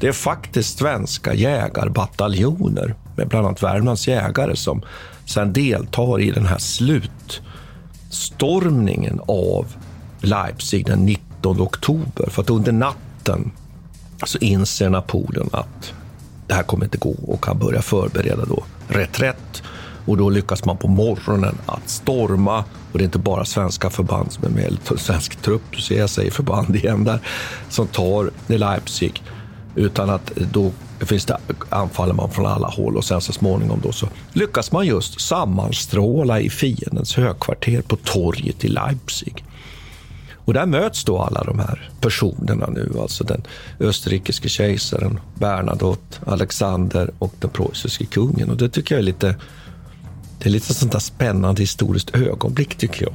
Det är faktiskt svenska jägarbataljoner med bland annat Värmlands jägare som sedan deltar i den här slutstormningen av Leipzig den 19 oktober. För att under natten så inser Napoleon att det här kommer inte gå och han börjar förbereda då reträtt. Och då lyckas man på morgonen att storma. Och det är inte bara svenska förband som är med, eller svensk trupp, du ser jag säger förband igen där, som tar Leipzig. Utan att då finns det, anfaller man från alla håll och sen så småningom då så lyckas man just sammanstråla i fiendens högkvarter på torget i Leipzig. Och där möts då alla de här personerna nu, alltså den österrikiske kejsaren Bernadotte, Alexander och den preussiske kungen. Och det tycker jag är lite, det är lite sånt där spännande historiskt ögonblick tycker jag.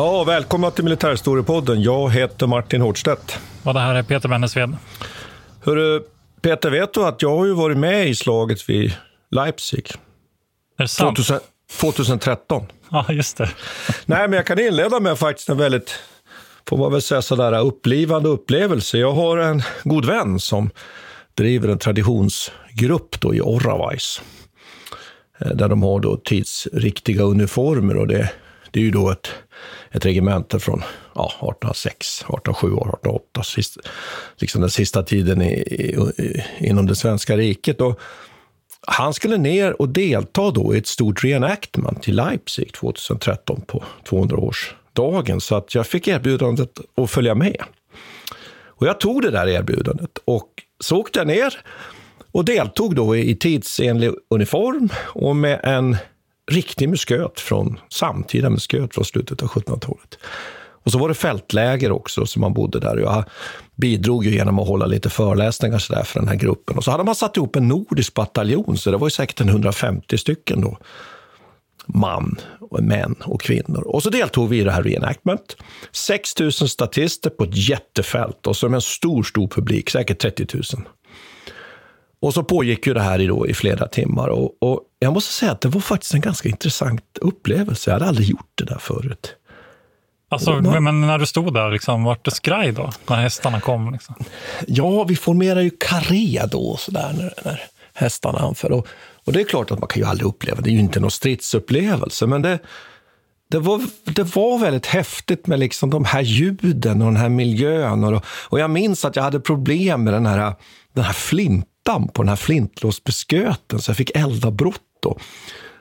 Ja, välkomna till Militärhistoriepodden. Jag heter Martin Hårdstedt. Och det här är Peter Bennesved. Hörru, Peter, vet du att jag har ju varit med i slaget vid Leipzig? Är det sant? 2000, 2013. Ja, just det. Nej, men jag kan inleda med faktiskt en väldigt, får man väl säga sådär, upplivande upplevelse. Jag har en god vän som driver en traditionsgrupp då i Orravais. Eh, där de har då tidsriktiga uniformer och det, det är ju då ett ett regemente från ja, 1806, 1807, 1808, sist, liksom den sista tiden i, i, inom det svenska riket. Och han skulle ner och delta då i ett stort reenactment i Leipzig 2013 på 200-årsdagen, så att jag fick erbjudandet att följa med. Och jag tog det där erbjudandet och så åkte jag ner och deltog då i tidsenlig uniform och med en riktig musköt från samtida musköt från slutet av 1700-talet. Och så var det fältläger också, så man bodde där. Jag bidrog ju genom att hålla lite föreläsningar så där för den här gruppen. Och så hade man satt ihop en nordisk bataljon, så det var ju säkert en 150 stycken då. Man, och män och kvinnor. Och så deltog vi i det här reenactment. 6 000 statister på ett jättefält och så med en stor, stor publik, säkert 30 000. Och så pågick ju det här i, då, i flera timmar. Och, och, jag måste säga att det var faktiskt en ganska intressant upplevelse. Jag hade aldrig gjort det där förut. Alltså, man, men när du stod där, liksom, vart det skraj då? När hästarna kom? Liksom? Ja, vi formerar ju karé då, så där, när, när hästarna anför. Och, och det är klart att man kan ju aldrig uppleva, det är ju inte någon stridsupplevelse, men det, det var, det var väldigt häftigt med liksom de här ljuden och den här miljön. Och, och jag minns att jag hade problem med den här, den här flintan på den här flintlåsbesköten, så jag fick eldavbrott. Då.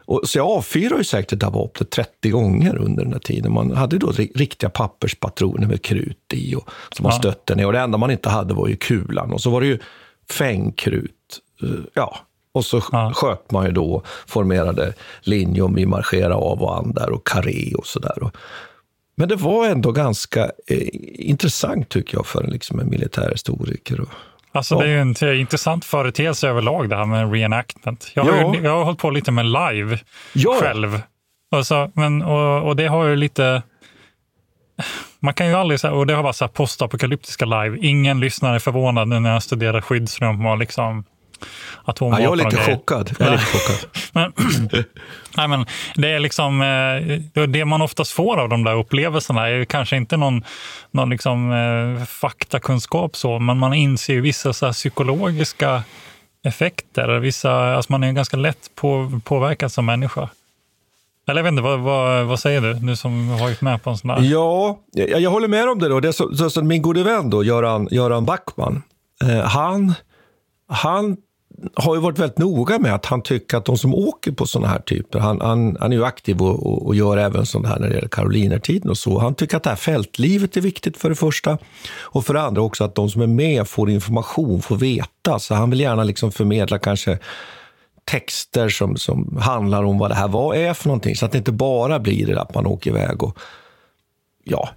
Och, så jag avfyrade ju säkert där vapnet 30 gånger under den här tiden. Man hade då riktiga papperspatroner med krut i och, som man ja. stötte ner. Och det enda man inte hade var ju kulan. Och så var det ju fängkrut. Eh, ja, och så ja. sköt man ju då, formerade linje om vi marscherade av och an där och karé och sådär. Men det var ändå ganska eh, intressant tycker jag för liksom en militärhistoriker. Och, Alltså det är ju en intressant företeelse överlag det här med reenactment. Jag har, ja. ju, jag har hållit på lite med live ja. själv. Alltså, men, och, och det har ju lite... Man kan ju aldrig säga, och det har varit så här postapokalyptiska live. Ingen lyssnare är förvånad när jag studerar skyddsrum och liksom atomvapen. Ja, jag är lite chockad. Jag är lite chockad. men, nej, men det är liksom eh, det man oftast får av de där upplevelserna är kanske inte någon, någon liksom, eh, faktakunskap så, men man inser ju vissa så psykologiska effekter. Vissa, alltså man är ganska lätt på, påverkad som människa. Eller jag vet inte, vad, vad, vad, säger du, du som har varit med på en sån där? Ja, jag, jag håller med om det. Då. det är så, så, så min gode vän då, Göran, Göran Backman, eh, han, han har ju varit väldigt noga med att han tycker att de som åker på sådana här typer, han, han, han är ju aktiv och, och, och, gör även sånt här när det gäller Karolinertiden och så. Han tycker att det här fältlivet är viktigt för det första och för det andra också att de som är med får information, får veta. Så han vill gärna liksom förmedla kanske texter som, som handlar om vad det här var, är för någonting. Så att det inte bara blir det att man åker iväg och ja,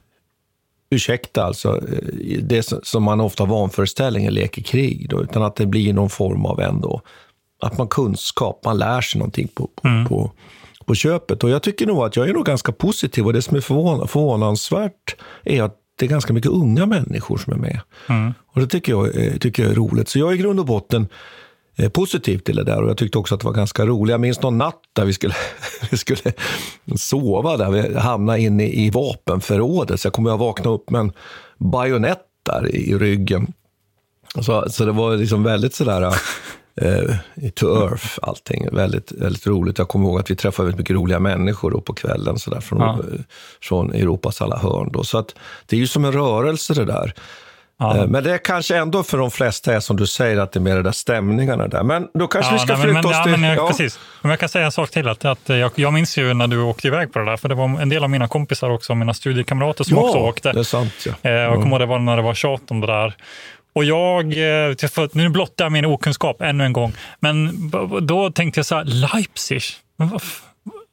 ursäkta alltså, eh, det som man ofta vanföreställningen leker krig, då, utan att det blir någon form av ändå, att man kunskap, man lär sig någonting på, på, mm. på, på köpet. Och jag tycker nog att jag är nog ganska positiv och det som är förvån, förvånansvärt är att det är ganska mycket unga människor som är med. Mm. Och det tycker jag, eh, tycker jag är roligt. Så jag är i grund och botten positivt till det där. Och jag tyckte också att det var ganska roligt. Jag minns någon natt där vi skulle, vi skulle sova, där vi hamnade inne i vapenförrådet. Så jag kommer att vakna upp med en bajonett där i ryggen. Så, så det var liksom väldigt sådär uh, to earth allting. Väldigt, väldigt roligt. Jag kommer ihåg att vi träffade väldigt mycket roliga människor då på kvällen så där, från, ja. från Europas alla hörn. Då. Så att det är ju som en rörelse det där. Ja. Eh, men det kanske ändå för de flesta är som du säger, att det är mer de där stämningarna där. Men då kanske ja, vi ska nej, flytta men, oss till... Ja, men, ja. Precis. Men jag kan säga en sak till. Att, att jag, jag minns ju när du åkte iväg på det där, för det var en del av mina kompisar också, mina studiekamrater som också åkte. det är sant. Ja. Eh, jag kommer ihåg det var när det var tjat om det där. Och jag, eh, nu blottar jag min okunskap ännu en gång, men då tänkte jag så här, Leipzig? Vad,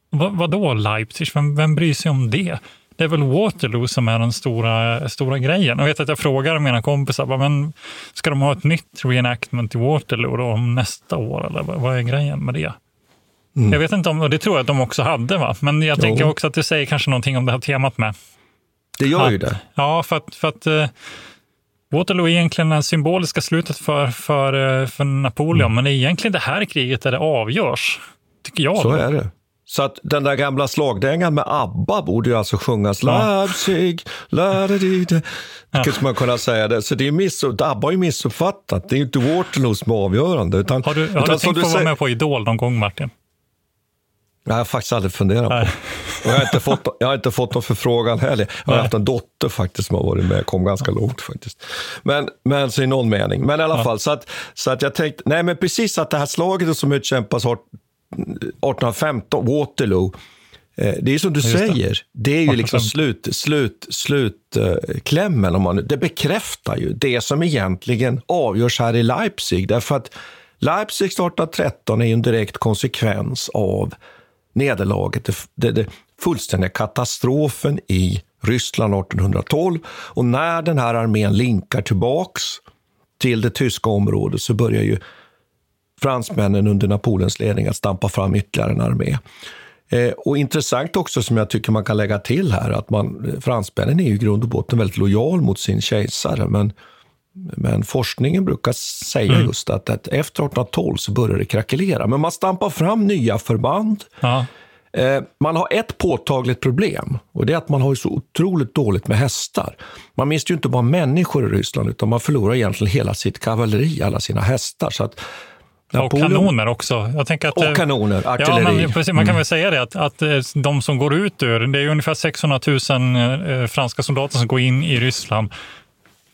vad, vadå Leipzig? Vem, vem bryr sig om det? Det är väl Waterloo som är den stora, stora grejen. Jag vet att jag frågar mina kompisar, men ska de ha ett nytt reenactment i Waterloo då om nästa år? Eller vad är grejen med det? Mm. Jag vet inte om, och det tror jag att de också hade, va? men jag jo. tänker också att det säger kanske någonting om det här temat med. Det gör att, ju det. Ja, för att, för att uh, Waterloo är egentligen det symboliska slutet för, för, uh, för Napoleon, mm. men det är egentligen det här kriget där det avgörs, tycker jag. Så då. är det. Så att den där gamla slagdängan med ABBA borde ju alltså sjungas ja. Leipzig. Ja. Skulle man kunna säga det. Så det är miss, ABBA har ju missuppfattat. Det är ju inte Waterloo som är avgörande. Utan, har du, har utan, du tänkt på att vara med på Idol någon gång, Martin? Jag har faktiskt aldrig funderat på. Och jag, har inte fått, jag har inte fått någon förfrågan heller. Jag har Nej. haft en dotter faktiskt som har varit med, kom ganska långt faktiskt. Men, men så i någon mening. Men i alla ja. fall, så att, så att jag tänkte, nej men precis att det här slaget som utkämpas har 1815, Waterloo. Eh, det är som du Just säger, det. det är ju liksom slut, slut, slutklämmen. Om man, det bekräftar ju det som egentligen avgörs här i Leipzig. Därför att Leipzig 1813 är ju en direkt konsekvens av nederlaget, det, det fullständiga katastrofen i Ryssland 1812. Och när den här armén linkar tillbaks till det tyska området så börjar ju fransmännen under Napoleons ledning att stampa fram ytterligare en armé. Eh, och intressant också som jag tycker man kan lägga till här att man, fransmännen är ju i grund och botten väldigt lojal mot sin kejsare. Men, men forskningen brukar säga mm. just att, att efter 1812 så börjar det krackelera. Men man stampar fram nya förband. Ja. Eh, man har ett påtagligt problem och det är att man har så otroligt dåligt med hästar. Man mister ju inte bara människor i Ryssland utan man förlorar egentligen hela sitt kavalleri, alla sina hästar. Så att Napoleon. Och kanoner också. Jag tänker att, och kanoner, artilleri. Ja, men, precis, man kan mm. väl säga det att, att eh, de som går ut ur, det är ungefär 600 000 eh, franska soldater som går in i Ryssland.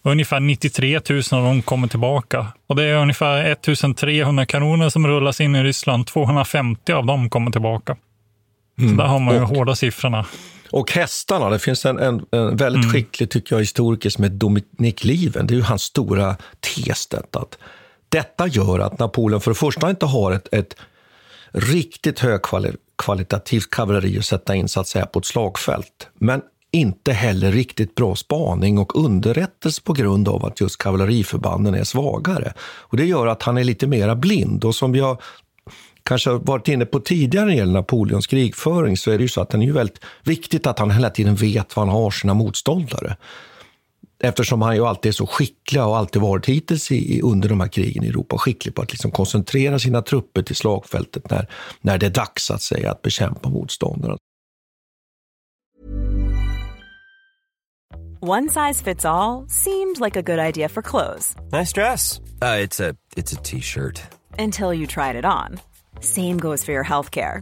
Ungefär 93 000 av dem kommer tillbaka. Och det är ungefär 1300 kanoner som rullas in i Ryssland. 250 av dem kommer tillbaka. Mm. Så där har man ju och, hårda siffrorna. Och hästarna, det finns en, en, en väldigt mm. skicklig tycker jag, historiker som heter Dominik Liven. Det är ju hans stora tes detta. Att detta gör att Napoleon för det första inte har ett, ett riktigt högkvalitativt kavalleri att sätta in så att säga, på ett slagfält. Men inte heller riktigt bra spaning och underrättelse på grund av att just kavalleriförbanden är svagare. Och Det gör att han är lite mera blind. Och som vi har kanske varit inne på tidigare när det gäller Napoleons krigföring så är det ju så att det är väldigt viktigt att han hela tiden vet var han har sina motståndare eftersom han ju alltid är så skicklig och alltid varit hittills i, under de här krigen i Europa, skicklig på att liksom koncentrera sina trupper till slagfältet när, när det är dags att säga att bekämpa motståndaren. One size fits all, seemed like a good idea for clothes. Nice dress. Uh, it's a t-shirt. Until you tried it on. Same goes for your healthcare.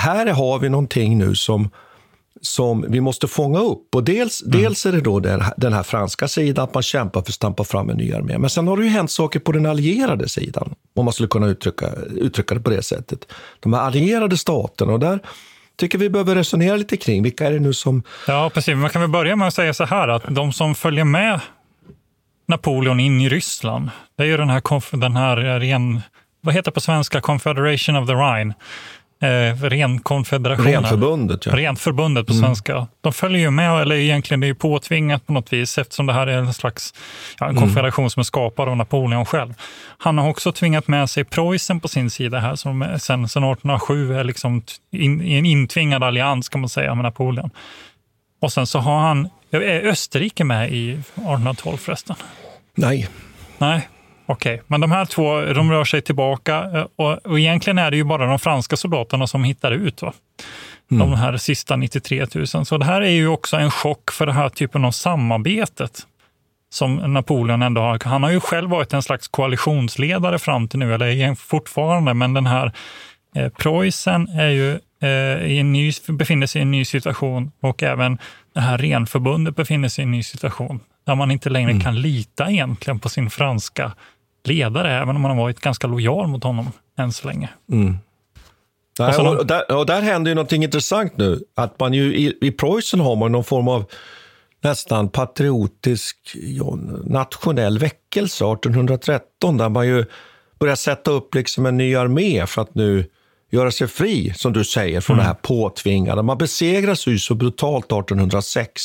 Här har vi någonting nu som, som vi måste fånga upp. Och dels, mm. dels är det då den, den här franska sidan, att man kämpar för att stampa fram en ny armé. Men sen har det ju hänt saker på den allierade sidan, om man skulle kunna uttrycka, uttrycka det på det sättet. De här allierade staterna, och där tycker vi behöver resonera lite kring. Vilka är det nu som... Ja, precis. Man kan väl börja med att säga så här, att de som följer med Napoleon in i Ryssland, det är ju den här, den här ren, vad heter på svenska, Confederation of the Rhine eh, renkonfederationen. Renförbundet, ja. Renförbundet på mm. svenska. De följer ju med, eller egentligen det är ju påtvingat på något vis eftersom det här är en slags ja, en mm. konfederation mm. som är skapad av Napoleon själv. Han har också tvingat med sig Preussen på sin sida här som sen 1807 är liksom in, i en intvingad allians kan man säga med Napoleon. Och sen så har han, är Österrike med i 1812 förresten? Nej. Nej, Okej, okay. men de här två de rör sig tillbaka eh, och, och egentligen är det ju bara de franska soldaterna som hittar ut. Va? Mm. De här sista 93 000. Så det här är ju också en chock för den här typen av samarbetet som Napoleon ändå har. Han har ju själv varit en slags koalitionsledare fram till nu, eller fortfarande, men den här eh, Preussen är ju, eh, i en ny, befinner sig i en ny situation och även det här renförbundet befinner sig i en ny situation där man inte längre mm. kan lita egentligen på sin franska ledare, även om man har varit ganska lojal mot honom än så länge. Mm. Nej, och, och, där, och där händer ju någonting intressant nu. Att man ju i, i Preussen har man någon form av nästan patriotisk ja, nationell väckelse 1813 där man ju börjar sätta upp liksom en ny armé för att nu göra sig fri, som du säger, från mm. det här påtvingade. Man besegras ju så brutalt 1806.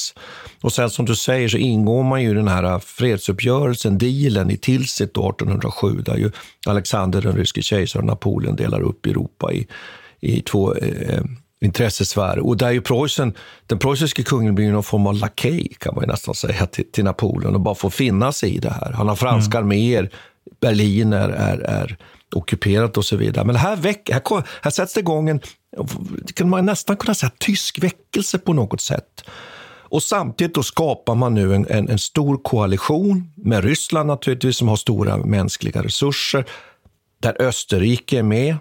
Och sen som du säger så ingår man ju den här fredsuppgörelsen, dealen i Tilsit 1807, där ju Alexander den ryske kejsaren och Napoleon delar upp Europa i, i två eh, intressesfärer. Och där ju Preussen, den preussiske kungen blir någon form av lakej, kan man nästan säga, till, till, Napoleon och bara får finna sig i det här. Han har franska mm. arméer, Berlin är, är, är ockuperat och så vidare. Men här, väck, här, här sätts det igång en, kan man nästan kunna säga, tysk väckelse på något sätt. Och samtidigt då skapar man nu en, en, en, stor koalition med Ryssland naturligtvis, som har stora mänskliga resurser, där Österrike är med.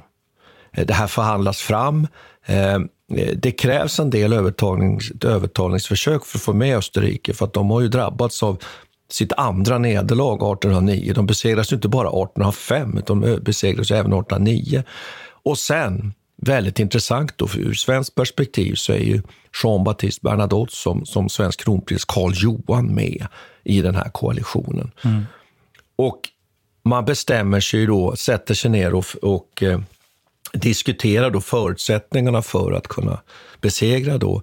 Eh, det här förhandlas fram. Eh, eh, det krävs en del övertalnings, övertalningsförsök för att få med Österrike, för att de har ju drabbats av sitt andra nederlag 1809. De besegras inte bara 1805, utan de besegras även 1809. Och sen, väldigt intressant då, ur svenskt perspektiv, så är ju Jean-Baptiste Bernadotte som, som svensk kronprins Karl Johan med i den här koalitionen. Mm. Och man bestämmer sig då, sätter sig ner och, och eh, diskuterar då förutsättningarna för att kunna besegra då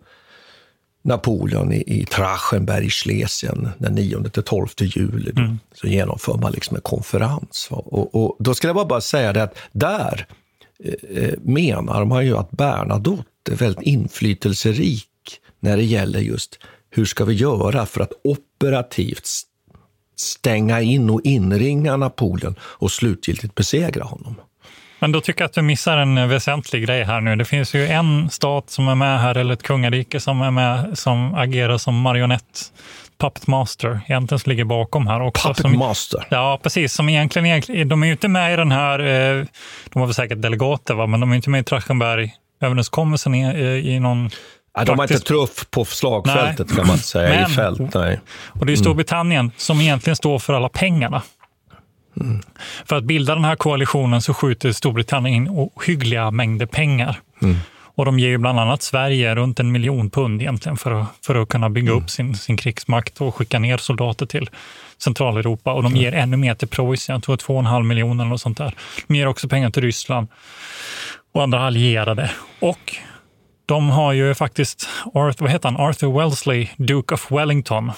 Napoleon i, i Trachenberg i Schlesien den 9-12 juli. Mm. Så genomför man liksom en konferens. Och, och, då ska jag bara säga det att där eh, eh, menar man ju att Bernadotte är väldigt inflytelserik när det gäller just hur ska vi göra för att operativt stänga in och inringa Napoleon och slutgiltigt besegra honom. Men då tycker jag att du missar en väsentlig grej här nu. Det finns ju en stat som är med här, eller ett kungarike som är med, som agerar som marionett. Puppet Master, egentligen som ligger bakom här också. Puppet som, Master? Ja, precis. Som egentligen, egentligen, de är ju inte med i den här, eh, de var väl säkert delegater, va? men de är inte med i Trachenberg-överenskommelsen i, i någon Ja, de har inte truff på slagfältet nej. kan man säga, Men, i fält. Nej. Och det är Storbritannien mm. som egentligen står för alla pengarna. Mm. För att bilda den här koalitionen så skjuter Storbritannien in ohyggliga mängder pengar. Mm. Och de ger ju bland annat Sverige runt en miljon pund egentligen för att, för att kunna bygga mm. upp sin, sin krigsmakt och skicka ner soldater till Centraleuropa. Och de ger ännu mer till Preussen, jag tror 2,5 miljoner eller sånt där. De ger också pengar till Ryssland och andra allierade. Och de har ju faktiskt Arthur, vad heter han? Arthur Wellesley, Duke of Wellington,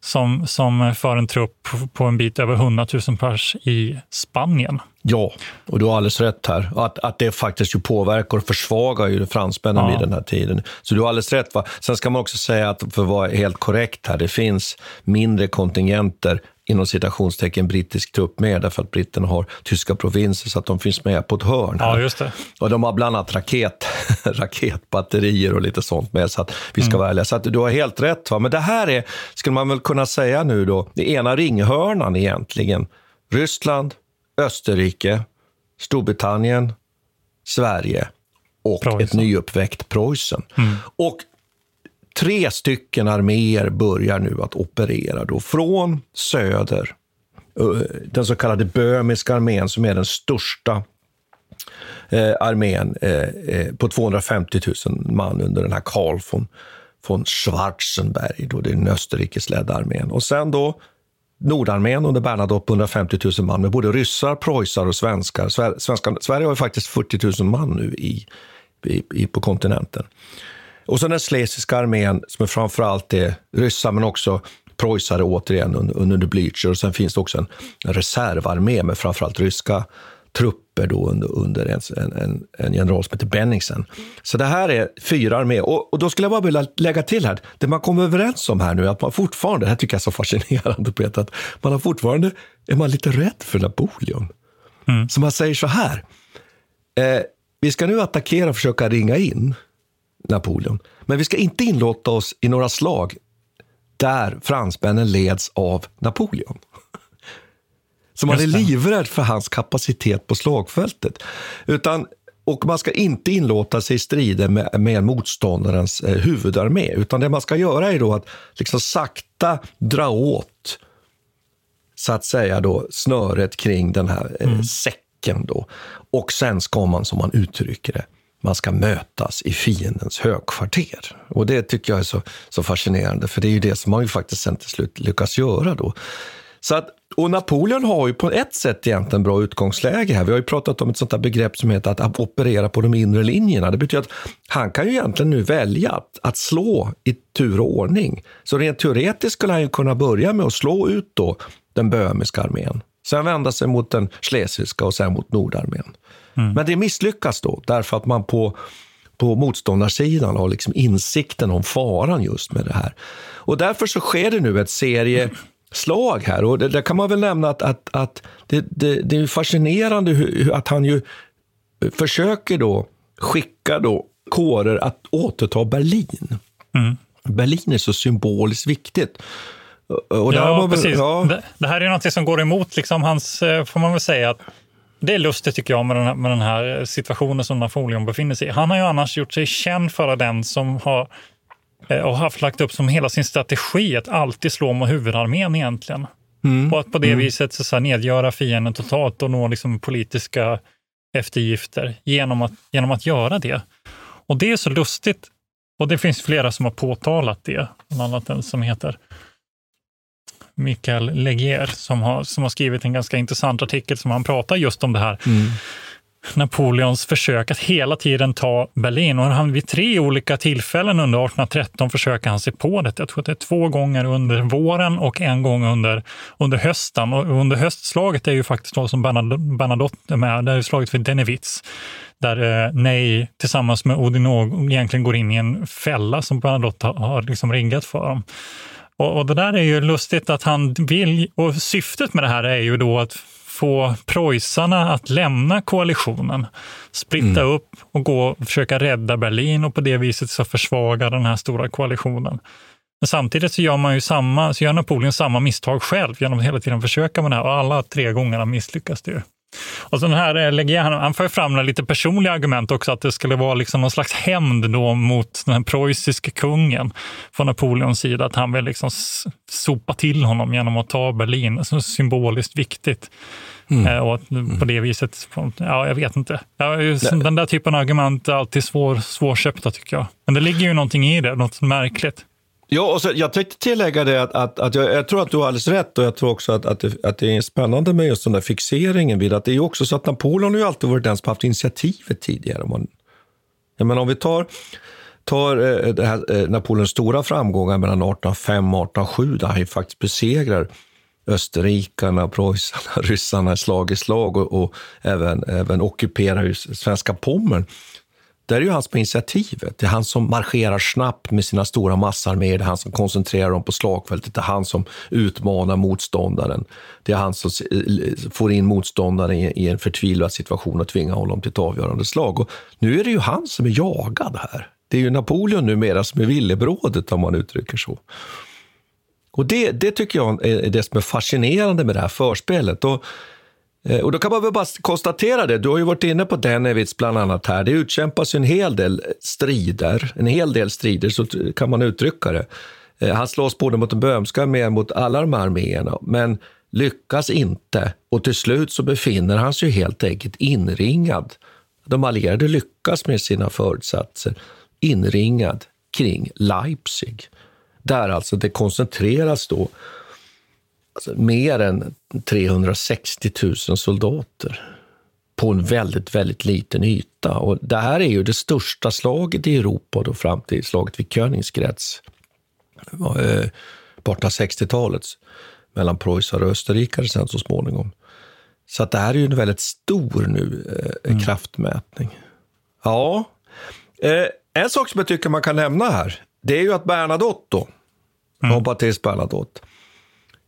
som, som för en trupp på en bit över 100 000 pers i Spanien. Ja, och du har alldeles rätt här. Att, att det faktiskt ju påverkar och försvagar ju fransmännen ja. vid den här tiden. Så du har alldeles rätt. Va? Sen ska man också säga att, för att vara helt korrekt här, det finns mindre kontingenter inom citationstecken brittisk trupp med, därför att britterna har tyska provinser så att de finns med på ett hörn. Ja, just det. Och de har bland annat raket, raketbatterier och lite sånt med, så att vi ska mm. ärliga. Så att du har helt rätt. Va? Men det här är, skulle man väl kunna säga nu då, det ena ringhörnan egentligen. Ryssland, Österrike, Storbritannien, Sverige och Preussen. ett nyuppväckt Preussen. Mm. Och tre stycken arméer börjar nu att operera då från söder. Eh, den så kallade böhmiska armén som är den största eh, armén eh, på 250 000 man under den här Karl von, von Schwarzenberg, då det är den österrikesledda armén. Och sen då Nordarmén under Bernadotte 150 000 man med både ryssar, preussar och svenskar. Svenska, Sverige har ju faktiskt 40 000 man nu i, i, i på kontinenten. Och så den schlesiska armén som framför allt är ryssar men också preussare återigen under, under Blücher. Och sen finns det också en, en reservarmé med framförallt ryska trupper då under, under en, en, en, general som heter Benningsen. Så det här är fyra arméer. Och, och, då skulle jag bara vilja lägga till här, det man kommer överens om här nu, att man fortfarande, det här tycker jag är så fascinerande Peter, att man har fortfarande, är man lite rädd för Napoleon. Mm. Så man säger så här, eh, vi ska nu attackera och försöka ringa in Napoleon. Men vi ska inte inlåta oss i några slag där fransmännen leds av Napoleon. Så man är livrädd för hans kapacitet på slagfältet. Utan, och man ska inte inlåta sig i strider med, med motståndarens eh, huvudarmé. Utan det man ska göra är då att liksom sakta dra åt så att säga då, snöret kring den här eh, mm. säcken. Då. Och sen ska man, som man uttrycker det, man ska mötas i fiendens högkvarter. Och det tycker jag är så, så fascinerande, för det är ju det som man ju faktiskt sen till slut lyckas göra då. Så att, och Napoleon har ju på ett sätt egentligen bra utgångsläge här. Vi har ju pratat om ett sånt där begrepp som heter att operera på de inre linjerna. Det betyder att han kan ju egentligen nu välja att, att slå i tur och ordning. Så rent teoretiskt skulle han ju kunna börja med att slå ut då den böhmiska armén. Sen vända sig mot den schlesiska och sen mot nordarmén. Mm. Men det misslyckas då, därför att man på, på motståndarsidan har liksom insikten om faran just med det här. Och därför så sker det nu ett serieslag här. Och där kan man väl nämna att, att, att det, det, det är fascinerande hur, att han ju försöker då skicka då kårer att återta Berlin. Mm. Berlin är så symboliskt viktigt. ja, precis. Ja. Det, det, här är något som går emot liksom hans, eh, får man väl säga, att det är lustigt tycker jag med den, här, med den här situationen som Napoleon befinner sig i. Han har ju annars gjort sig känd för den som har och haft lagt upp som hela sin strategi att alltid slå mot huvudarmén egentligen. Mm. Och att på det mm. viset så, så här, nedgöra fienden totalt och nå liksom politiska eftergifter genom att, genom att göra det. Och det är så lustigt. Och det finns flera som har påtalat det, bland annat en som heter Mikael Legier som har, som har skrivit en ganska intressant artikel som han pratar just om det här. Mm. Napoleons försök att hela tiden ta Berlin. Och han vid tre olika tillfällen under 1813 försöker han sig på det. Jag tror att det är två gånger under våren och en gång under, under hösten. Och under höstslaget är ju faktiskt då som Bernadotte är med, det är slaget vid Denevitz där eh, Nej tillsammans med Oudinot egentligen går in i en fälla som Bernadotte har, har liksom riggat för dem. Och, och, det där är ju lustigt att han vill, och syftet med det här är ju då att få preussarna att lämna koalitionen, splitta mm. upp och gå och försöka rädda Berlin och på det viset så försvaga den här stora koalitionen. Men samtidigt så gör, man ju samma, så gör Napoleon samma misstag själv genom att hela tiden försöka med det här och alla tre gångerna misslyckas det ju. Och så den här eh, Legian, han för fram lite personliga argument också, att det skulle vara liksom någon slags hämnd då mot den preussiske kungen från Napoleons sida, att han vill liksom sopa till honom genom att ta Berlin, så symboliskt viktigt. Mm. Eh, och på det viset, ja jag vet inte. Ja, den där typen av argument är alltid svår, svårköpta tycker jag. Men det ligger ju någonting i det, något märkligt. Ja, och så, jag tänkte tillägga det att, att, att jag, jag, tror att du har alldeles rätt och jag tror också att, att, det, att det är spännande med just den där fixeringen vid att det är också så att Napoleon har ju alltid varit den som haft initiativet tidigare. Man, jag menar, om vi tar, tar eh, det här, eh, Napoleons stora framgångar mellan 1805 och 1807 där han ju faktiskt besegrar österrikarna, preussarna, ryssarna slag i slag och, och även, även ockuperar svenska Pommern där är ju han som initiativet. Det är han som marscherar snabbt med sina stora massarméer, det är han som koncentrerar dem på slagfältet, det är han som utmanar motståndaren. Det är han som får in motståndaren i en förtvivlad situation och tvingar honom till ett avgörande slag. Och nu är det ju han som är jagad här. Det är ju Napoleon numera som är villebrådet, om man uttrycker så. Och det, det tycker jag är det som är fascinerande med det här förspelet. Och Eh, och då kan man väl bara konstatera det, du har ju varit inne på Denevitz bland annat här. Det utkämpas en hel del strider, en hel del strider så kan man uttrycka det. Eh, han slåss både mot den böhmska armén mot alla de här arméerna, men lyckas inte. Och till slut så befinner han sig helt enkelt inringad. De allierade lyckas med sina förutsatser, inringad kring Leipzig. Där alltså det koncentreras då alltså, mer än 360 000 soldater på en väldigt, väldigt liten yta. Och det här är ju det största slaget i Europa då fram till slaget vid Königsgrätz eh, på 1860-talet mellan Preussen och österrikare sen så småningom. Så att det här är ju en väldigt stor nu eh, mm. kraftmätning. Ja, eh, en sak som jag tycker man kan nämna här, det är ju att Bernadotte då, mm. Baptiste Bernadotte,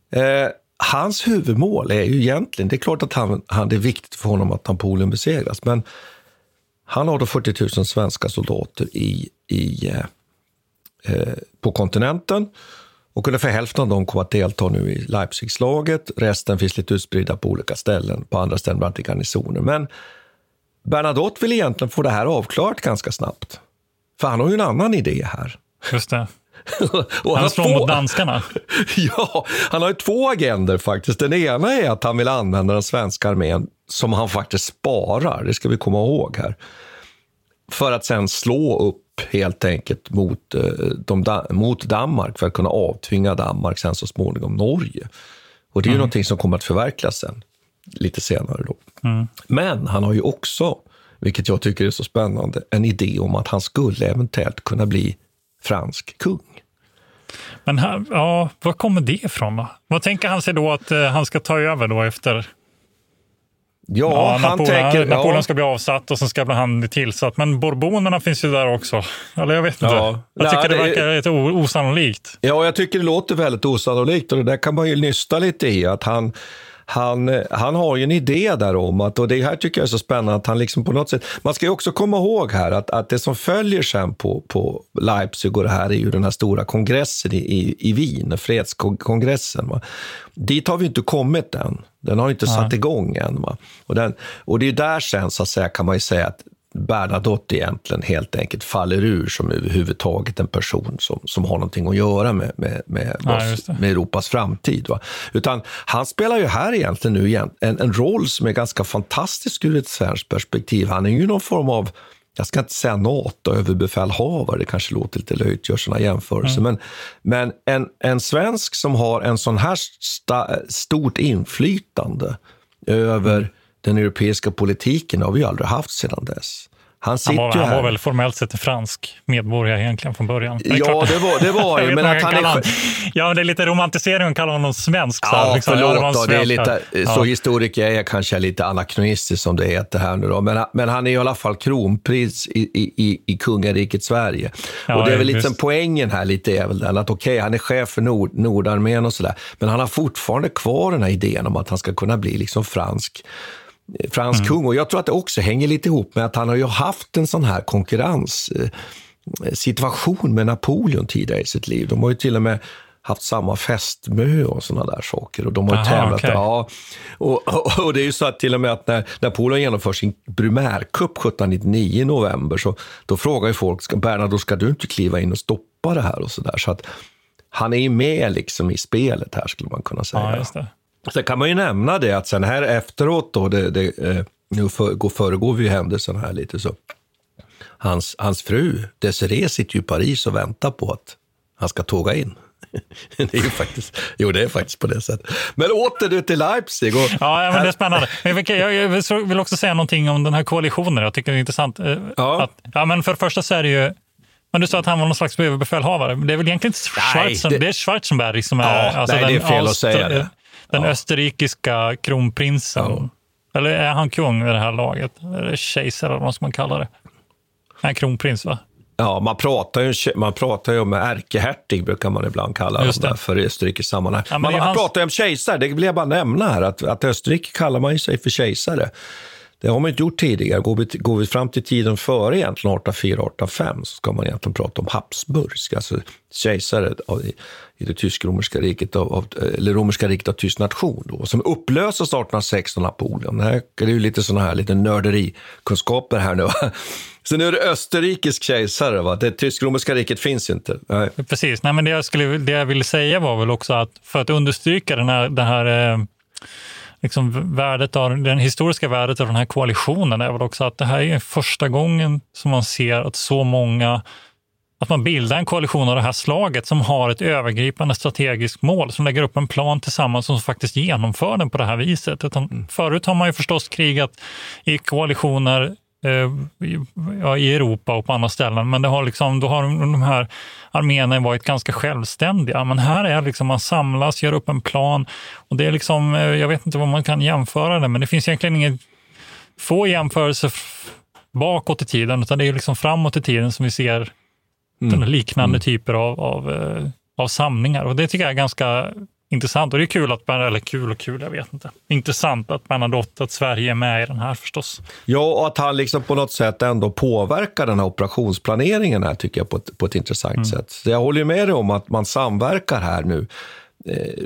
Eh, hans huvudmål är ju egentligen, det är klart att han, han, det är viktigt för honom att Napoleon besegras, men han har då 40 000 svenska soldater i, i, eh, eh, på kontinenten och ungefär hälften av dem kommer att delta nu i Leipzigslaget. Resten finns lite utspridda på olika ställen, på andra ställen, bland annat i garnisoner. Men Bernadotte vill egentligen få det här avklarat ganska snabbt. För han har ju en annan idé här. Just det. och han slår mot danskarna. ja, han har ju två agender faktiskt. Den ena är att han vill använda den svenska armén som han faktiskt sparar, det ska vi komma ihåg här. För att sen slå upp helt enkelt mot, eh, de, mot Danmark för att kunna avtvinga Danmark sen så småningom Norge. Och det är ju mm. någonting som kommer att förverkligas sen, lite senare. Då. Mm. Men han har ju också, vilket jag tycker är så spännande, en idé om att han skulle eventuellt kunna bli fransk kung. Men här, ja, var kommer det ifrån? Då? Vad tänker han sig då att eh, han ska ta över då efter? Ja, ja han Napoleon, tänker... Napoleon ja. ska bli avsatt och sen ska han bli tillsatt. Men Bourbonerna finns ju där också. Eller jag vet inte. Ja. Jag tycker Nej, det verkar lite osannolikt. Ja, jag tycker det låter väldigt osannolikt och det där kan man ju nysta lite i. Att han han, han har ju en idé där om att, och det här tycker jag är så spännande, att han liksom på något sätt, man ska ju också komma ihåg här att, att det som följer sen på, på Leipzig och det här är ju den här stora kongressen i, i, i Wien, fredskongressen. Va? Dit har vi inte kommit än. Den har inte ja. satt igång än. Va? Och, den, och det är där sen, så att säga, kan man ju säga att Bernadotte egentligen helt enkelt faller ur som överhuvudtaget en person som, som har någonting att göra med, med, med, ja, med Europas framtid. Va? Utan han spelar ju här egentligen nu igen en, en roll som är ganska fantastisk ur ett svenskt perspektiv. Han är ju någon form av jag ska inte säga NATO-överbefälhavare, det kanske låter lite löjligt, gör sådana jämförelser, mm. men, men en, en svensk som har en sån här sta, stort inflytande över mm. Den europeiska politiken har vi aldrig haft sedan dess. Han, han, var, han var, väl formellt sett fransk medborgare egentligen från början. Det ja, det var, det var ju. men att han är... Ja, det är lite romantisering att kalla honom svensk. Så ja, liksom. förlåt ja, det, det är lite, ja. Så historiker är jag kanske lite anakronistisk som det heter här nu då. Men, men han är i alla fall kronprins i, i, i kungariket Sverige. Ja, och det är väl lite poängen här lite är väl den att okej, okay, han är chef för Nord, Nordarmén och sådär. Men han har fortfarande kvar den här idén om att han ska kunna bli liksom fransk fransk mm. kung. Och jag tror att det också hänger lite ihop med att han har ju haft en sån här konkurrenssituation med Napoleon tidigare i sitt liv. De har ju till och med haft samma fästmö och sådana där saker. Och de har Aha, tävlat. Okay. Ja, och, och, och, det är ju så att till och med att när Napoleon genomför sin primärkupp 1799 i november, så då frågar ju folk, ska, Bernardo, ska du inte kliva in och stoppa det här? och Så, där. så att han är ju med liksom i spelet här, skulle man kunna säga. Ja, Sen kan man ju nämna det att sen här efteråt då, det, det, eh, nu för, föregår vi ju händelsen här lite så. Hans, hans fru Desiree sitter ju i Paris och väntar på att han ska tåga in. det är ju faktiskt, jo, det är faktiskt på det sättet. Men åter du till Leipzig. Och ja, men det är spännande. Jag vill också säga någonting om den här koalitionen. Jag tycker det är intressant. Eh, ja. Att, ja, men för det första så är det ju men du sa att han var någon slags överbefälhavare. Det är väl egentligen inte Schwarzen, det... det är Schwarzenberg som är... Ja, alltså nej, det är fel att säga det. Den ja. österrikiska kronprinsen. Ja. Eller är han kung vid det här laget? Eller kejsare eller vad ska man kalla det? Han är kronprins va? Ja, man pratar ju, man pratar ju om ärkehertig, brukar man ibland kalla Just det. för Österrikes sammanhang. Ja, man, man hans... pratar ju om kejsare, det vill jag bara nämna här, att, att Österrike kallar man sig för kejsare. Det har man inte gjort tidigare. Går vi, går vi fram till tiden före egentligen 1804-1805 så ska man egentligen prata om Habsburg, alltså kejsare av, i det tysk-romerska riket, av, av, eller romerska riket av tysk nation, då, som upplöses 1816 av Napoleon. Det, här, det är ju lite sådana här lite nörderikunskaper här nu. Så nu är det österrikisk kejsare, va? det tysk-romerska riket finns inte. Nej. Precis, Nej, men det jag, skulle, det jag ville säga var väl också att för att understryka den här, den här eh, liksom värdet av, den historiska värdet av den här koalitionen är väl också att det här är första gången som man ser att så många att man bildar en koalition av det här slaget som har ett övergripande strategiskt mål, som lägger upp en plan tillsammans som faktiskt genomför den på det här viset. Utan mm. Förut har man ju förstås krigat i koalitioner ja, i Europa och på andra ställen, men det har liksom, då har de här arméerna varit ganska självständiga. Men här är liksom man samlas, gör upp en plan och det är liksom, eh, jag vet inte vad man kan jämföra det, men det finns egentligen inget få jämförelser bakåt i tiden, utan det är liksom framåt i tiden som vi ser mm. liknande mm. typer av, av, eh, av samlingar. Och det tycker jag är ganska intressant. Och det är kul att, eller kul och kul, jag vet inte. Intressant att Bernadotte, att Sverige är med i den här förstås. Ja, och att han liksom på något sätt ändå påverkar den här operationsplaneringen här tycker jag på ett, på ett intressant mm. sätt. Så jag håller med dig om att man samverkar här nu. Eh,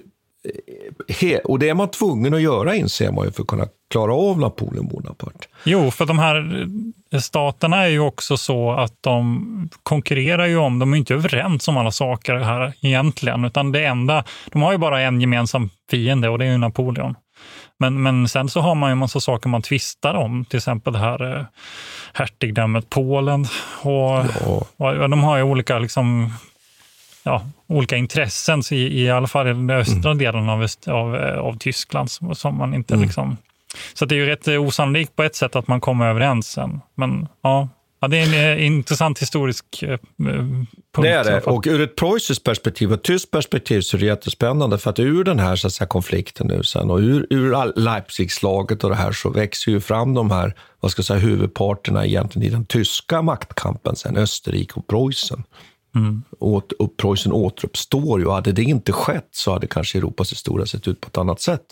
och det är man tvungen att göra inser man ju för att kunna klara av Napoleon Bonaparte. Jo, för de här staterna är ju också så att de konkurrerar ju om, de är inte överens om alla saker här egentligen, utan det enda, de har ju bara en gemensam fiende och det är ju Napoleon. Men, men sen så har man ju en massa saker man tvistar om, till exempel det här eh, hertigdömet Polen. Och, ja. och, de har ju olika liksom, ja, olika intressen i, i alla fall i den östra mm. delen av, av, eh, av Tyskland som man inte mm. liksom... Så det är ju rätt osannolikt på ett sätt att man kommer överens sen. Men ja, Ja, det är en eh, intressant historisk eh, punkt. Det är det. Och ur ett preussiskt perspektiv och ett tyskt perspektiv så är det jättespännande. För att ur den här så säga, konflikten nu sen och ur, ur Leipzigslaget och det här så växer ju fram de här vad ska jag säga, huvudparterna egentligen i den tyska maktkampen sen, Österrike och Preussen. Mm. Och, och Preussen återuppstår ju. Hade det inte skett så hade kanske Europas historia sett ut på ett annat sätt.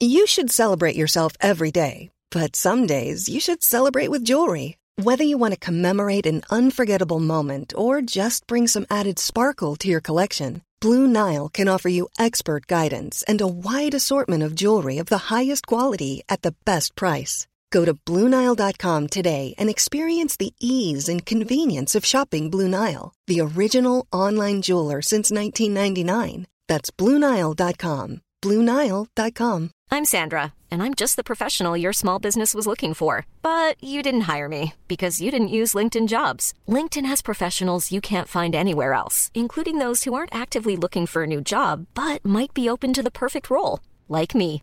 You should celebrate yourself every day. But some days you should celebrate with jewelry. Whether you want to commemorate an unforgettable moment or just bring some added sparkle to your collection, Blue Nile can offer you expert guidance and a wide assortment of jewelry of the highest quality at the best price. Go to Bluenile.com today and experience the ease and convenience of shopping Blue Nile, the original online jeweler since 1999. That's Bluenile.com. Bluenile.com. I'm Sandra, and I'm just the professional your small business was looking for. But you didn't hire me because you didn't use LinkedIn jobs. LinkedIn has professionals you can't find anywhere else, including those who aren't actively looking for a new job but might be open to the perfect role, like me.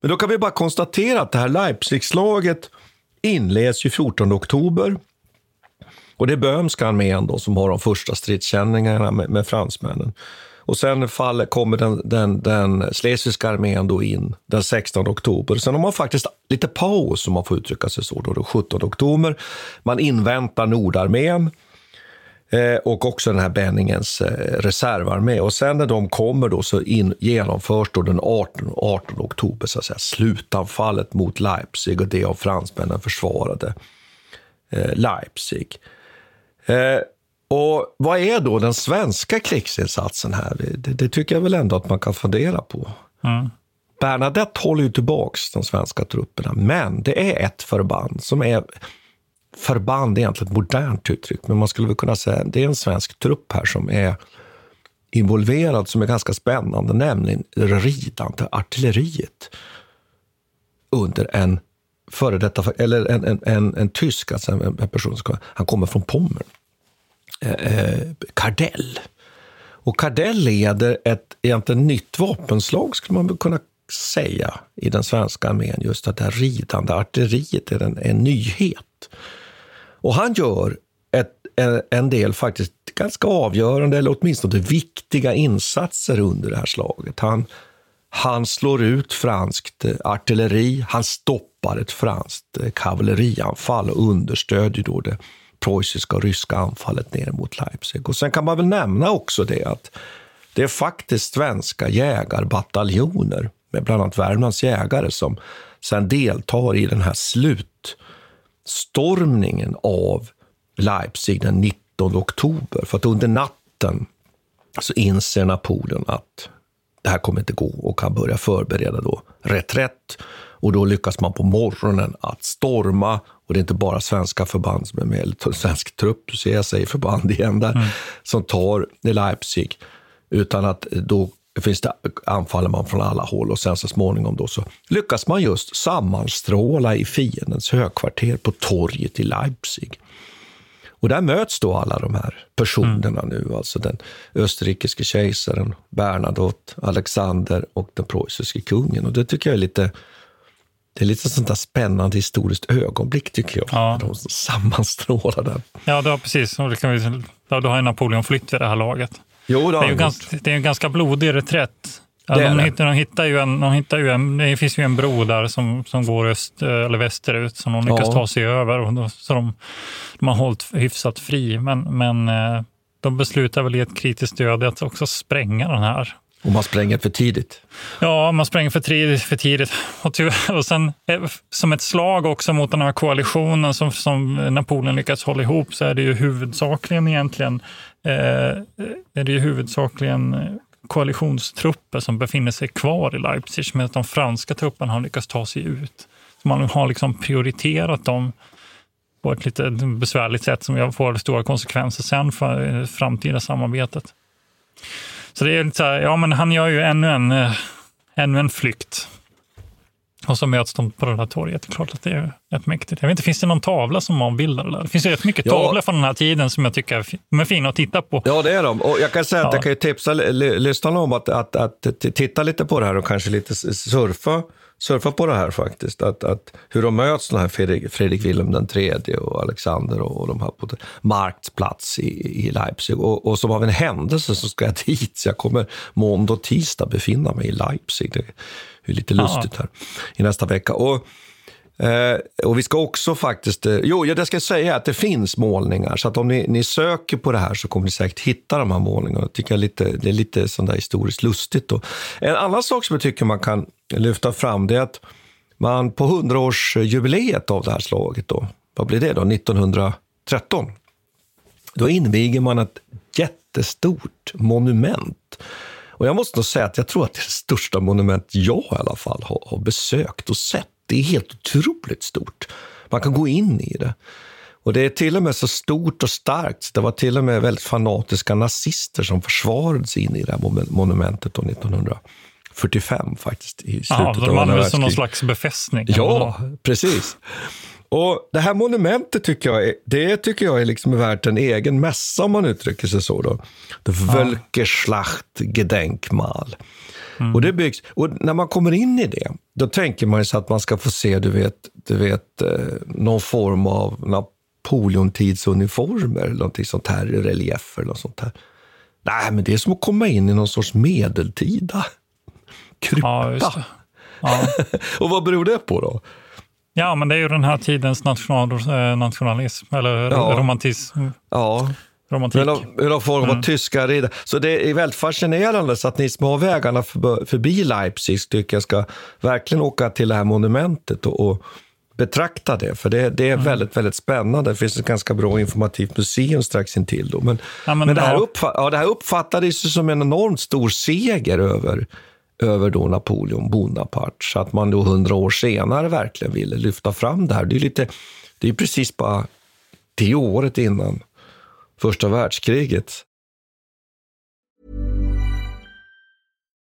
Men då kan vi bara konstatera att det här Leipzigslaget inleds ju 14 oktober. Och det är Böhmska armén då som har de första stridskänningarna med, med fransmännen. Och sen faller, kommer den, den, den schlesiska armén då in den 16 oktober. Sen har man faktiskt lite paus, om man får uttrycka sig så, då, den 17 oktober. Man inväntar Nordarmén eh, och också den här Benningens eh, reservarmé. Och sen när de kommer då så in, genomförs då den 18, 18 oktober så att säga, slutanfallet mot Leipzig och det av fransmännen försvarade eh, Leipzig. Eh, och vad är då den svenska krigsinsatsen här? Det, det, tycker jag väl ändå att man kan fundera på. Mm. Bernadette håller ju tillbaks de svenska trupperna, men det är ett förband som är förband är egentligen ett modernt uttryck, men man skulle väl kunna säga att det är en svensk trupp här som är involverad, som är ganska spännande, nämligen ridande artilleriet under en före detta, eller en, en, en, en tysk, alltså en, en person som han kommer från Pommern eh, eh Cardell. Och Cardell leder ett egentligen nytt vapenslag, skulle man kunna säga, i den svenska armén. Just att det här ridande artilleriet är en, en nyhet. Och han gör ett, en, en del faktiskt ganska avgörande, eller åtminstone viktiga insatser under det här slaget. Han, han slår ut franskt eh, artilleri, han stoppar ett franskt eh, kavallerianfall och understödjer då det preussiska och ryska anfallet ner mot Leipzig. Och sen kan man väl nämna också det att det är faktiskt svenska jägarbataljoner med bland annat Värmlands jägare som sen deltar i den här slut slutstormningen av Leipzig den 19 oktober. För att under natten så inser Napoleon att det här kommer inte gå och han börjar förbereda då reträtt. Och då lyckas man på morgonen att storma och det är inte bara svenska förband som är med, eller svensk trupp, ser jag säger förband igen där, mm. som tar Leipzig. Utan att då finns det, anfaller man från alla håll och sen så småningom då så lyckas man just sammanstråla i fiendens högkvarter på torget i Leipzig. Och där möts då alla de här personerna mm. nu, alltså den österrikiske kejsaren Bernadotte, Alexander och den preussiske kungen. Och det tycker jag är lite det är lite sånt där spännande historiskt ögonblick tycker jag. Ja. De sammanstrålar där. Ja, det precis. Och det kan vi, då har Napoleon flytt vid det här laget. Jo, det, är ju ganska, det är en ganska blodig reträtt. Ja, de, hittar, de, hittar ju en, de hittar ju en, det finns ju en bro där som, som går öst, eller västerut som de lyckas ja. ta sig över. Och då, så de, de har hållit hyfsat fri, men, men eh, de beslutar väl i ett kritiskt öde att också spränga den här och man spränger för tidigt? Ja, man spränger för tidigt. För tidigt. Och, och sen eh, som ett slag också mot den här koalitionen som, som Napoleon lyckats hålla ihop så är det ju huvudsakligen egentligen eh, är det ju huvudsakligen eh, koalitionstrupper som befinner sig kvar i Leipzig medan de franska trupperna har lyckats ta sig ut. Så man har liksom prioriterat dem på ett lite besvärligt sätt som får stora konsekvenser sen för det framtida samarbetet. Så det är lite så här, ja men han gör ju ännu en, eh, ännu en flykt. Och så möts de på det där torget. Klart att det är rätt mäktigt. Jag vet inte, finns det någon tavla som avbildar det där? Det finns ju rätt mycket ja. tavlor från den här tiden som jag tycker är fina att titta på. Ja, det är de. Och jag kan säga ja. att jag kan tipsa lyssnarna om att, att, att, att, titta lite på det här och kanske lite surfa surfa på det här faktiskt. Att, att hur de möts, den här Fredrik, Fredrik Wilhelm den tredje och Alexander och, och de här på marktplats i, i Leipzig. Och, och som av en händelse så ska jag dit, så jag kommer måndag och tisdag befinna mig i Leipzig. Det är lite lustigt här i nästa vecka. Och, Eh, och vi ska också faktiskt, eh, jo, jag ska säga att det finns målningar, så att om ni, ni, söker på det här så kommer ni säkert hitta de här målningarna. Jag tycker lite, det är lite sånt där historiskt lustigt. Då. en annan sak som jag tycker man kan lyfta fram, det är att man på 100-årsjubileet av det här slaget, då, vad blir det då, 1913, då inviger man ett jättestort monument. Och jag måste nog säga att jag tror att det är det största monument jag i alla fall har, har besökt och sett. Det är helt otroligt stort. Man kan gå in i det. Och Det är till och med så stort och starkt. Det var till och med väldigt fanatiska nazister som försvarade sig in i det här monumentet 1945 faktiskt. I slutet Aha, de använde det som någon slags befästning? Ja, precis. Och Det här monumentet tycker jag är, det tycker jag är liksom värt en egen mässa om man uttrycker sig så. Då. The Völkerschlacht Gedenkmal. Mm. Och det byggs, och när man kommer in i det, då tänker man sig att man ska få se du vet, du vet, eh, någon form av Napoleontidsuniformer eller någonting sånt här relief eller något sånt här. Nej, men det är som att komma in i någon sorts medeltida krypta. Ja, ja. och vad beror det på då? Ja, men det är ju den här tidens national, eh, nationalism, eller ja. romantism. Ja, romantik. någon form av mm. tyska riddare. Så det är väldigt fascinerande, så att ni småvägarna förbi Leipzig tycker jag ska verkligen åka till det här monumentet och, och betrakta det, för det, det är mm. väldigt, väldigt spännande. Det finns ett ganska bra informativt museum strax intill. Då. Men, ja, men, men det, här ja. uppfatt, ja, det här uppfattades som en enormt stor seger över, över då Napoleon Bonaparte, så att man då hundra år senare verkligen ville lyfta fram det här. Det är, lite, det är precis bara det året innan första världskriget.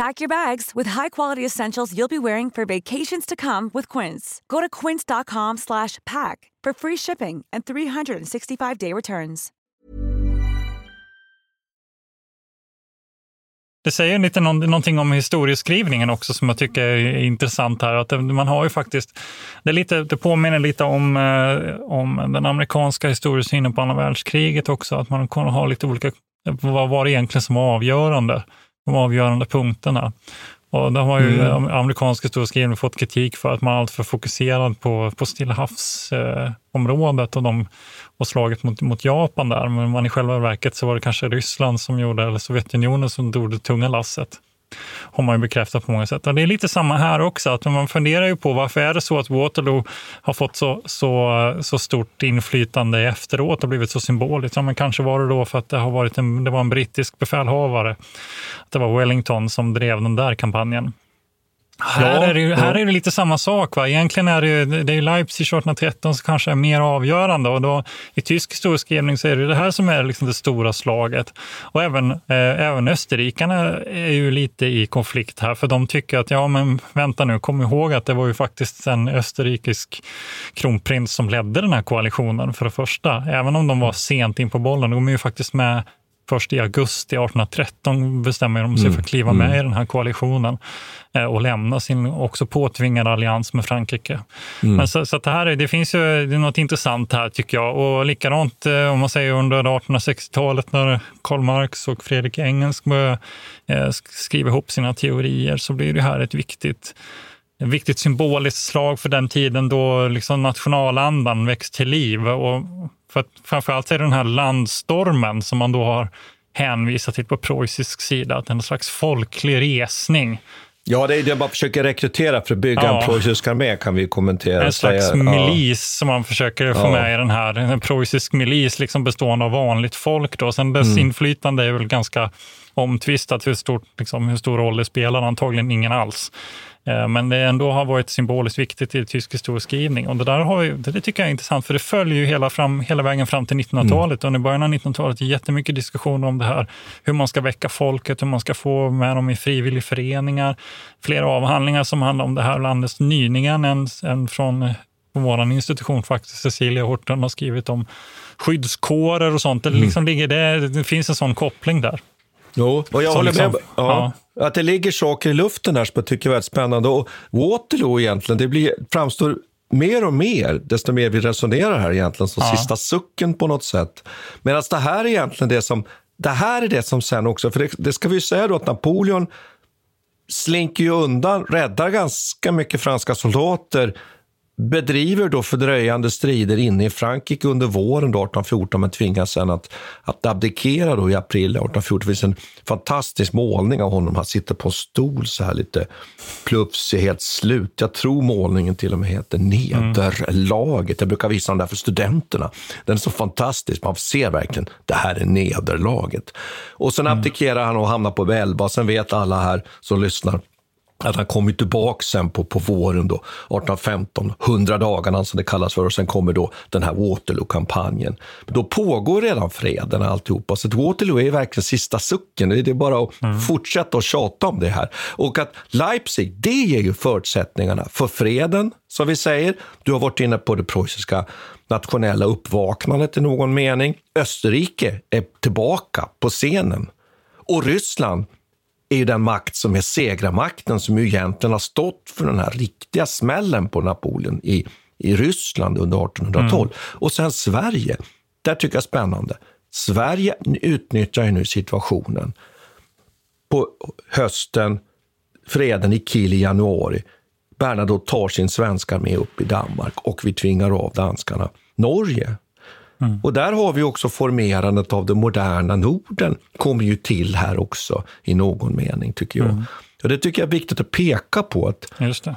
Pack your bags with high-quality essentials you'll be wearing for vacations to come with Quince. Go to quince.com/pack for free shipping and 365-day returns. Det säger lite någonting om historieskrivningen också som jag tycker är intressant här. Att man har ju faktiskt, det, är lite, det påminner lite om, eh, om den amerikanska historiesynen på andra världskriget också. Att man har lite olika, vad var det egentligen som var avgörande? De avgörande punkterna. Och de har ju mm. amerikansk historieskrivning fått kritik för att man är alltför fokuserad på, på Stilla havsområdet och, och slaget mot, mot Japan där. Men man i själva verket så var det kanske Ryssland som gjorde, eller Sovjetunionen som drog det tunga lasset har man ju bekräftat på många sätt. Och det är lite samma här också, att man funderar ju på varför är det så att Waterloo har fått så, så, så stort inflytande efteråt och blivit så symboliskt. Ja, men kanske var det då för att det, har varit en, det var en brittisk befälhavare. Det var Wellington som drev den där kampanjen. Här, är det, här är det lite samma sak. Va? Egentligen är det, det är Leipzig 1813 som kanske är mer avgörande. Och då, I tysk historieskrivning så är det det här som är liksom det stora slaget. Och även, eh, även österrikarna är ju lite i konflikt här, för de tycker att ja, men vänta nu, kom ihåg att det var ju faktiskt en österrikisk kronprins som ledde den här koalitionen för det första. Även om de var sent in på bollen, de är ju faktiskt med först i augusti 1813 bestämmer de sig mm. för att kliva med mm. i den här koalitionen eh, och lämna sin också påtvingade allians med Frankrike. Mm. Men så, så det, här, det finns ju det är något intressant här tycker jag. Och likadant eh, om man säger under 1860-talet när Karl Marx och Fredrik Engels eh, skriva ihop sina teorier så blir det här ett viktigt ett viktigt symboliskt slag för den tiden då liksom nationalandan väcks till liv. Och för att framförallt är det den här landstormen som man då har hänvisat till på preussisk sida, att en slags folklig resning. Ja, det är det man försöker rekrytera för att bygga ja. en preussisk armé kan vi kommentera. En slags säga. milis ja. som man försöker få ja. med i den här. En preussisk milis liksom bestående av vanligt folk. Då. Sen dess mm. inflytande är väl ganska omtvistat hur, stort, liksom, hur stor roll det spelar, antagligen ingen alls. Eh, men det ändå har varit symboliskt viktigt i tysk historieskrivning. Och det, där har ju, det tycker jag är intressant, för det följer ju hela, fram, hela vägen fram till 1900-talet. Mm. Under början av 1900-talet är jättemycket diskussioner om det här. Hur man ska väcka folket, hur man ska få med dem i frivilligföreningar. Flera avhandlingar som handlar om det här landets nyningen. En, en från vår institution faktiskt, Cecilia Horton, har skrivit om skyddskårer och sånt. Det, mm. liksom ligger, det, det finns en sån koppling där. Jo, och jag håller liksom, med. Ja, ja. Att det ligger saker i luften där som jag tycker är väldigt spännande. Och Waterloo egentligen, det blir, framstår mer och mer, desto mer vi resonerar här egentligen, som ja. sista sucken på något sätt. Medan det här är egentligen det som, det här är det som sen också, för det, det ska vi ju säga då att Napoleon slinker ju undan, räddar ganska mycket franska soldater bedriver då fördröjande strider inne i Frankrike under våren 1814 men tvingas sen att, att abdikera då i april 1814. Det finns en fantastisk målning av honom. Han sitter på en stol så här lite plufsig, helt slut. Jag tror målningen till och med heter Nederlaget. Jag brukar visa den där för studenterna. Den är så fantastisk. Man ser verkligen, det här är nederlaget. Och sen mm. abdikerar han och hamnar på Elba. Sen vet alla här som lyssnar att han kommer tillbaka sen på, på våren då, 1815, 100 dagarna som det kallas för, och sen kommer då den här Waterloo-kampanjen. Då pågår redan freden alltihopa, så Waterloo är verkligen sista sucken. Det är bara att mm. fortsätta att tjata om det här. Och att Leipzig, det ger ju förutsättningarna för freden, som vi säger. Du har varit inne på det preussiska nationella uppvaknandet i någon mening. Österrike är tillbaka på scenen. Och Ryssland är ju den makt som är segrarmakten som ju egentligen har stått för den här riktiga smällen på Napoleon i, i Ryssland under 1812. Mm. Och sen Sverige, där tycker jag är spännande. Sverige utnyttjar ju nu situationen på hösten, freden i Kiel i januari. Bernadotte tar sin svenska armé upp i Danmark och vi tvingar av danskarna. Norge Mm. Och där har vi också formerandet av det moderna Norden, kommer ju till här också i någon mening, tycker jag. Mm. Och det tycker jag är viktigt att peka på. Att, Just det.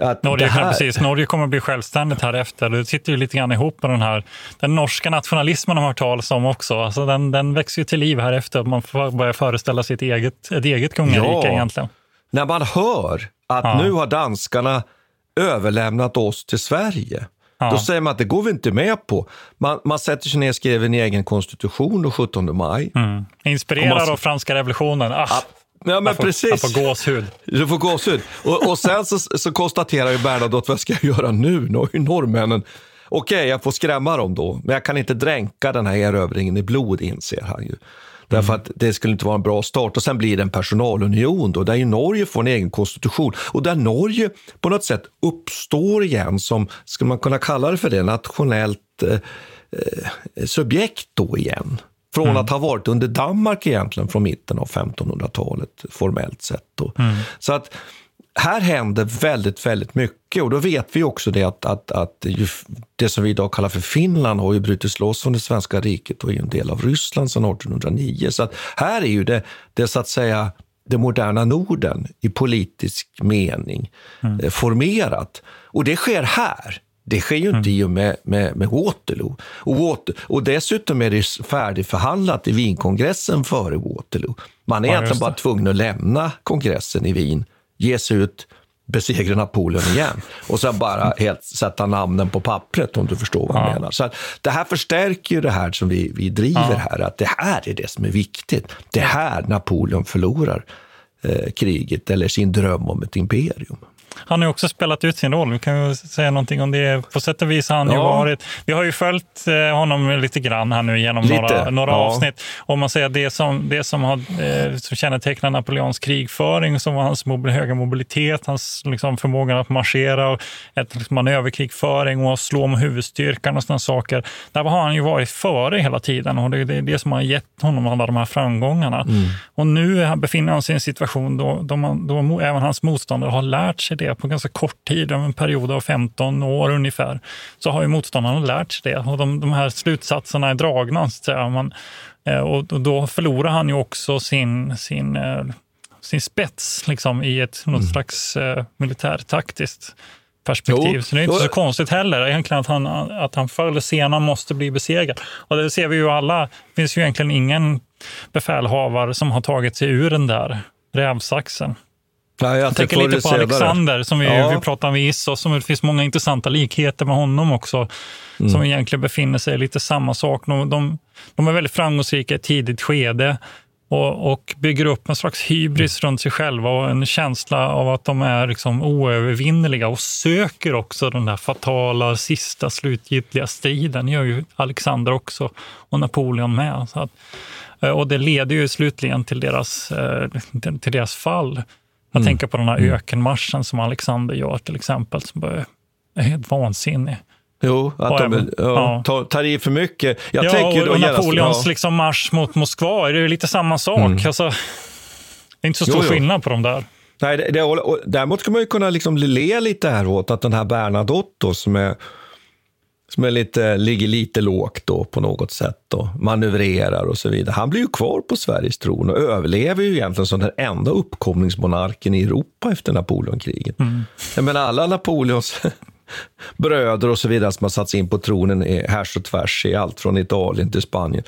Att Norge, det här... precis, Norge kommer att bli självständigt här efter. Det sitter ju lite grann ihop med den här den norska nationalismen har man hört talas om också. Alltså den, den växer ju till liv här efter. Man får börja föreställa sig ett eget, ett eget kungarike ja. egentligen. När man hör att ja. nu har danskarna överlämnat oss till Sverige. Ja. Då säger man att det går vi inte med på. Man, man sätter sig ner och skriver en egen konstitution den 17 maj. Mm. Inspirerad man... av franska revolutionen. Ah. Ja, men jag får, precis. Jag får gåshud. Du får gåshud. Och, och sen så, så konstaterar ju Bernadotte, vad ska jag göra nu? Nu har ju norrmännen Okej, okay, jag får skrämma dem då, men jag kan inte dränka den här erövringen i blod, inser han ju. Därför att det skulle inte vara en bra start. Och sen blir det en personalunion då, där ju Norge får en egen konstitution och där Norge på något sätt uppstår igen som, skulle man kunna kalla det för det, nationellt eh, eh subjekt då igen. Från mm. att ha varit under Danmark egentligen från mitten av 1500-talet formellt sett. Mm. Så att här händer väldigt, väldigt mycket och då vet vi också det att, att, att det som vi idag kallar för Finland har ju brutits loss från det svenska riket och är en del av Ryssland sedan 1809. Så att här är ju det, det så att säga det moderna Norden i politisk mening mm. Eh, formerat. Och det sker här. Det sker ju inte mm. i och med, med, med Waterloo. Och, Water, och dessutom är det färdigförhandlat i Wienkongressen före Waterloo. Man är ja, egentligen bara tvungen att lämna kongressen i Wien ge sig ut besegra Napoleon igen. Och sen bara helt sätta namnen på pappret om du förstår vad jag menar. Så det här förstärker ju det här som vi, vi driver ja. här, att det här är det som är viktigt. Det är här Napoleon förlorar eh, kriget eller sin dröm om ett imperium. Han har ju också spelat ut sin roll. Vi kan säga någonting om det. På sätt och vis har han ja. ju varit... Vi har ju följt eh, honom lite grann här nu genom lite. några, några ja. avsnitt. Om man säger det som, det som, har, eh, som kännetecknar Napoleons krigföring, som var hans höga mobilitet, hans liksom, förmåga att marschera, och ett, liksom, manöverkrigföring och slå med huvudstyrkan och sådana saker. Där har han ju varit före hela tiden och det, det är det som har gett honom alla de här framgångarna. Mm. Och nu befinner han sig i en situation då, då, man, då även hans motståndare har lärt sig det på ganska kort tid, en period av 15 år ungefär, så har ju motståndarna lärt sig det. Och de, de här slutsatserna är dragna. Så Man, eh, och då förlorar han ju också sin, sin, eh, sin spets liksom, i ett något mm. slags eh, militärtaktiskt perspektiv. Jo, så det är inte jo. så konstigt heller egentligen att han, att han förr eller senare måste bli besegrad. Och det ser vi ju alla. Det finns ju egentligen ingen befälhavare som har tagit sig ur den där rävsaxen. Nej, jag tänker lite på Alexander, som vi, ja. vi pratade med Issos, som det finns många intressanta likheter med honom också, mm. som egentligen befinner sig i lite samma sak. De, de, de är väldigt framgångsrika i ett tidigt skede och, och, bygger upp en slags hybris runt sig själva och en känsla av att de är liksom oövervinneliga och söker också den där fatala, sista, slutgiltiga striden. Det gör ju Alexander också och Napoleon med. Så att, eh, och det leder ju slutligen till deras, eh, till deras fall. Jag mm. tänker på den här mm. ökenmarschen som Alexander gör till exempel, som är helt vansinnig. Jo, att de även, ja, tar, tar i för mycket. Jag ja, tänker och, och Napoleons ja. liksom marsch mot Moskva, är det lite samma sak. Mm. Alltså, det är inte så stor jo, jo. skillnad på dem där. Nej, det, det, och däremot ska man ju kunna liksom le lite här åt att den här Bernadotte som är som är lite, ligger lite lågt då på något sätt och manövrerar och så vidare. Han blir ju kvar på Sveriges tron och överlever ju egentligen som den enda uppkomlingsmonarken i Europa efter Napoleonkriget. Mm. Jag menar alla Napoleons bröder och så vidare som har satts in på tronen härs och tvärs i allt från Italien till Spanien.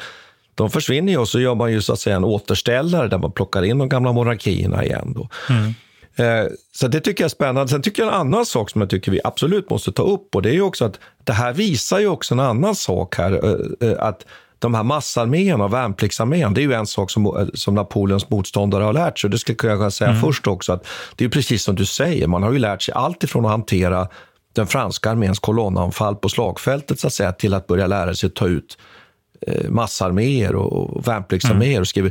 De försvinner ju och så gör man ju så att säga en återställare där man plockar in de gamla monarkierna igen. Då. Mm. Eh, så det tycker jag är spännande. Sen tycker jag en annan sak som jag tycker vi absolut måste ta upp och det är ju också att det här visar ju också en annan sak här. Eh, eh, att de här massarméerna och värnpliktsarmén, det är ju en sak som, som Napoleons motståndare har lärt sig. Det skulle jag kunna säga mm. först också. att Det är precis som du säger, man har ju lärt sig allt ifrån att hantera den franska arméns kolonnanfall på slagfältet så att säga, till att börja lära sig ta ut massarméer och värnpliktsarméer. Mm. Och skriva.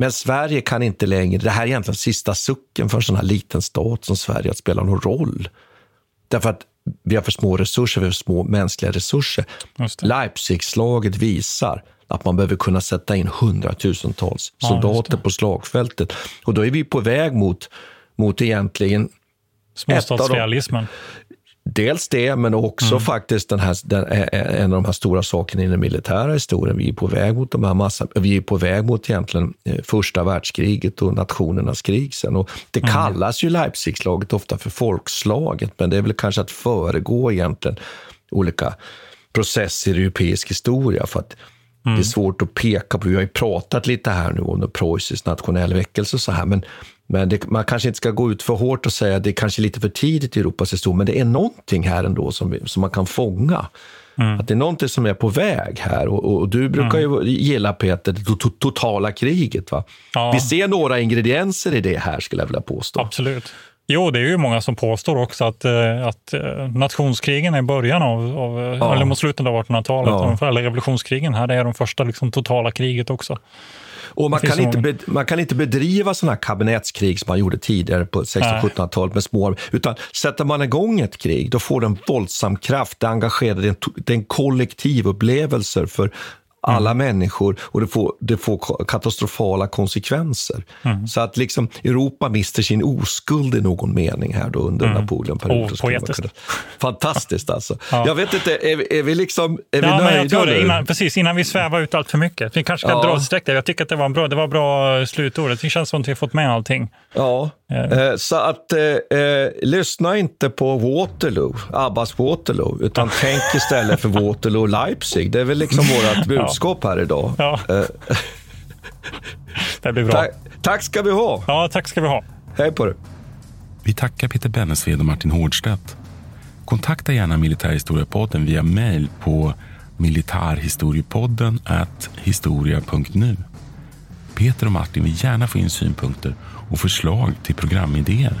Men Sverige kan inte längre, det här är egentligen sista sucken för en sån här liten stat som Sverige att spela någon roll. Därför att vi har för små resurser, vi har för små mänskliga resurser. Leipzigslaget visar att man behöver kunna sätta in hundratusentals soldater ja, på slagfältet. Och då är vi på väg mot, mot egentligen Småstatsrealismen. Dels det, men också mm. faktiskt den här, den, en av de här stora sakerna i den militära historien. Vi är på väg mot de här massa, vi är på väg mot egentligen eh, första världskriget och nationernas krig sen. Och det mm. kallas ju Leipzigslaget ofta för folkslaget, men det är väl kanske att föregå egentligen olika processer i europeisk historia. För att Mm. Det är svårt att peka på. Vi har ju pratat lite här nu om preussisk nationell väckelse och så här, men men det, man kanske inte ska gå ut för hårt och säga att det är kanske lite för tidigt i Europas historia, men det är någonting här ändå som, som man kan fånga. Mm. Att det är någonting som är på väg här. Och, och du brukar mm. ju gilla, Peter, det to totala kriget. Va? Ja. Vi ser några ingredienser i det här, skulle jag vilja påstå. Absolut. Jo, det är ju många som påstår också att, eh, att eh, nationskrigen är början av, av ja. eller mot slutet av 1800-talet, ja. eller revolutionskrigen här, det är de första liksom, totala kriget också. Och man kan, inte man kan inte bedriva sådana här kabinettskrig som man gjorde tidigare på 1600-1700-talet med små Utan sätter man igång ett krig, då får en våldsam kraft. Det engagerar, det är en, det är en för alla mm. människor och det får, det får katastrofala konsekvenser. Mm. Så att liksom Europa mister sin oskuld i någon mening här då under mm. Napoleonperioden. Oh. Fantastiskt alltså. ja. Jag vet inte, är, är vi liksom är ja, vi nöjda nu? Innan, precis, innan vi svävar ut allt för mycket. Vi kanske ska ja. dra ett streck där. Jag tycker att det var bra, det var bra slutord. Det känns som att vi har fått med allting. Ja, eh. så att eh, eh, lyssna inte på Waterloo, Abbas Waterloo, utan tänk istället för Waterloo Leipzig. Det är väl liksom vårt budskap här idag. Ja. Eh. det blir bra. Tack, tack ska vi ha. Ja, tack ska vi ha. Hej på dig. Vi tackar Peter Bennesved och Martin Hårdstedt. Kontakta gärna Militärhistoriepodden via mail på militarhistoriepodden historia.nu. Peter och Martin vill gärna få in synpunkter och förslag till programidéer.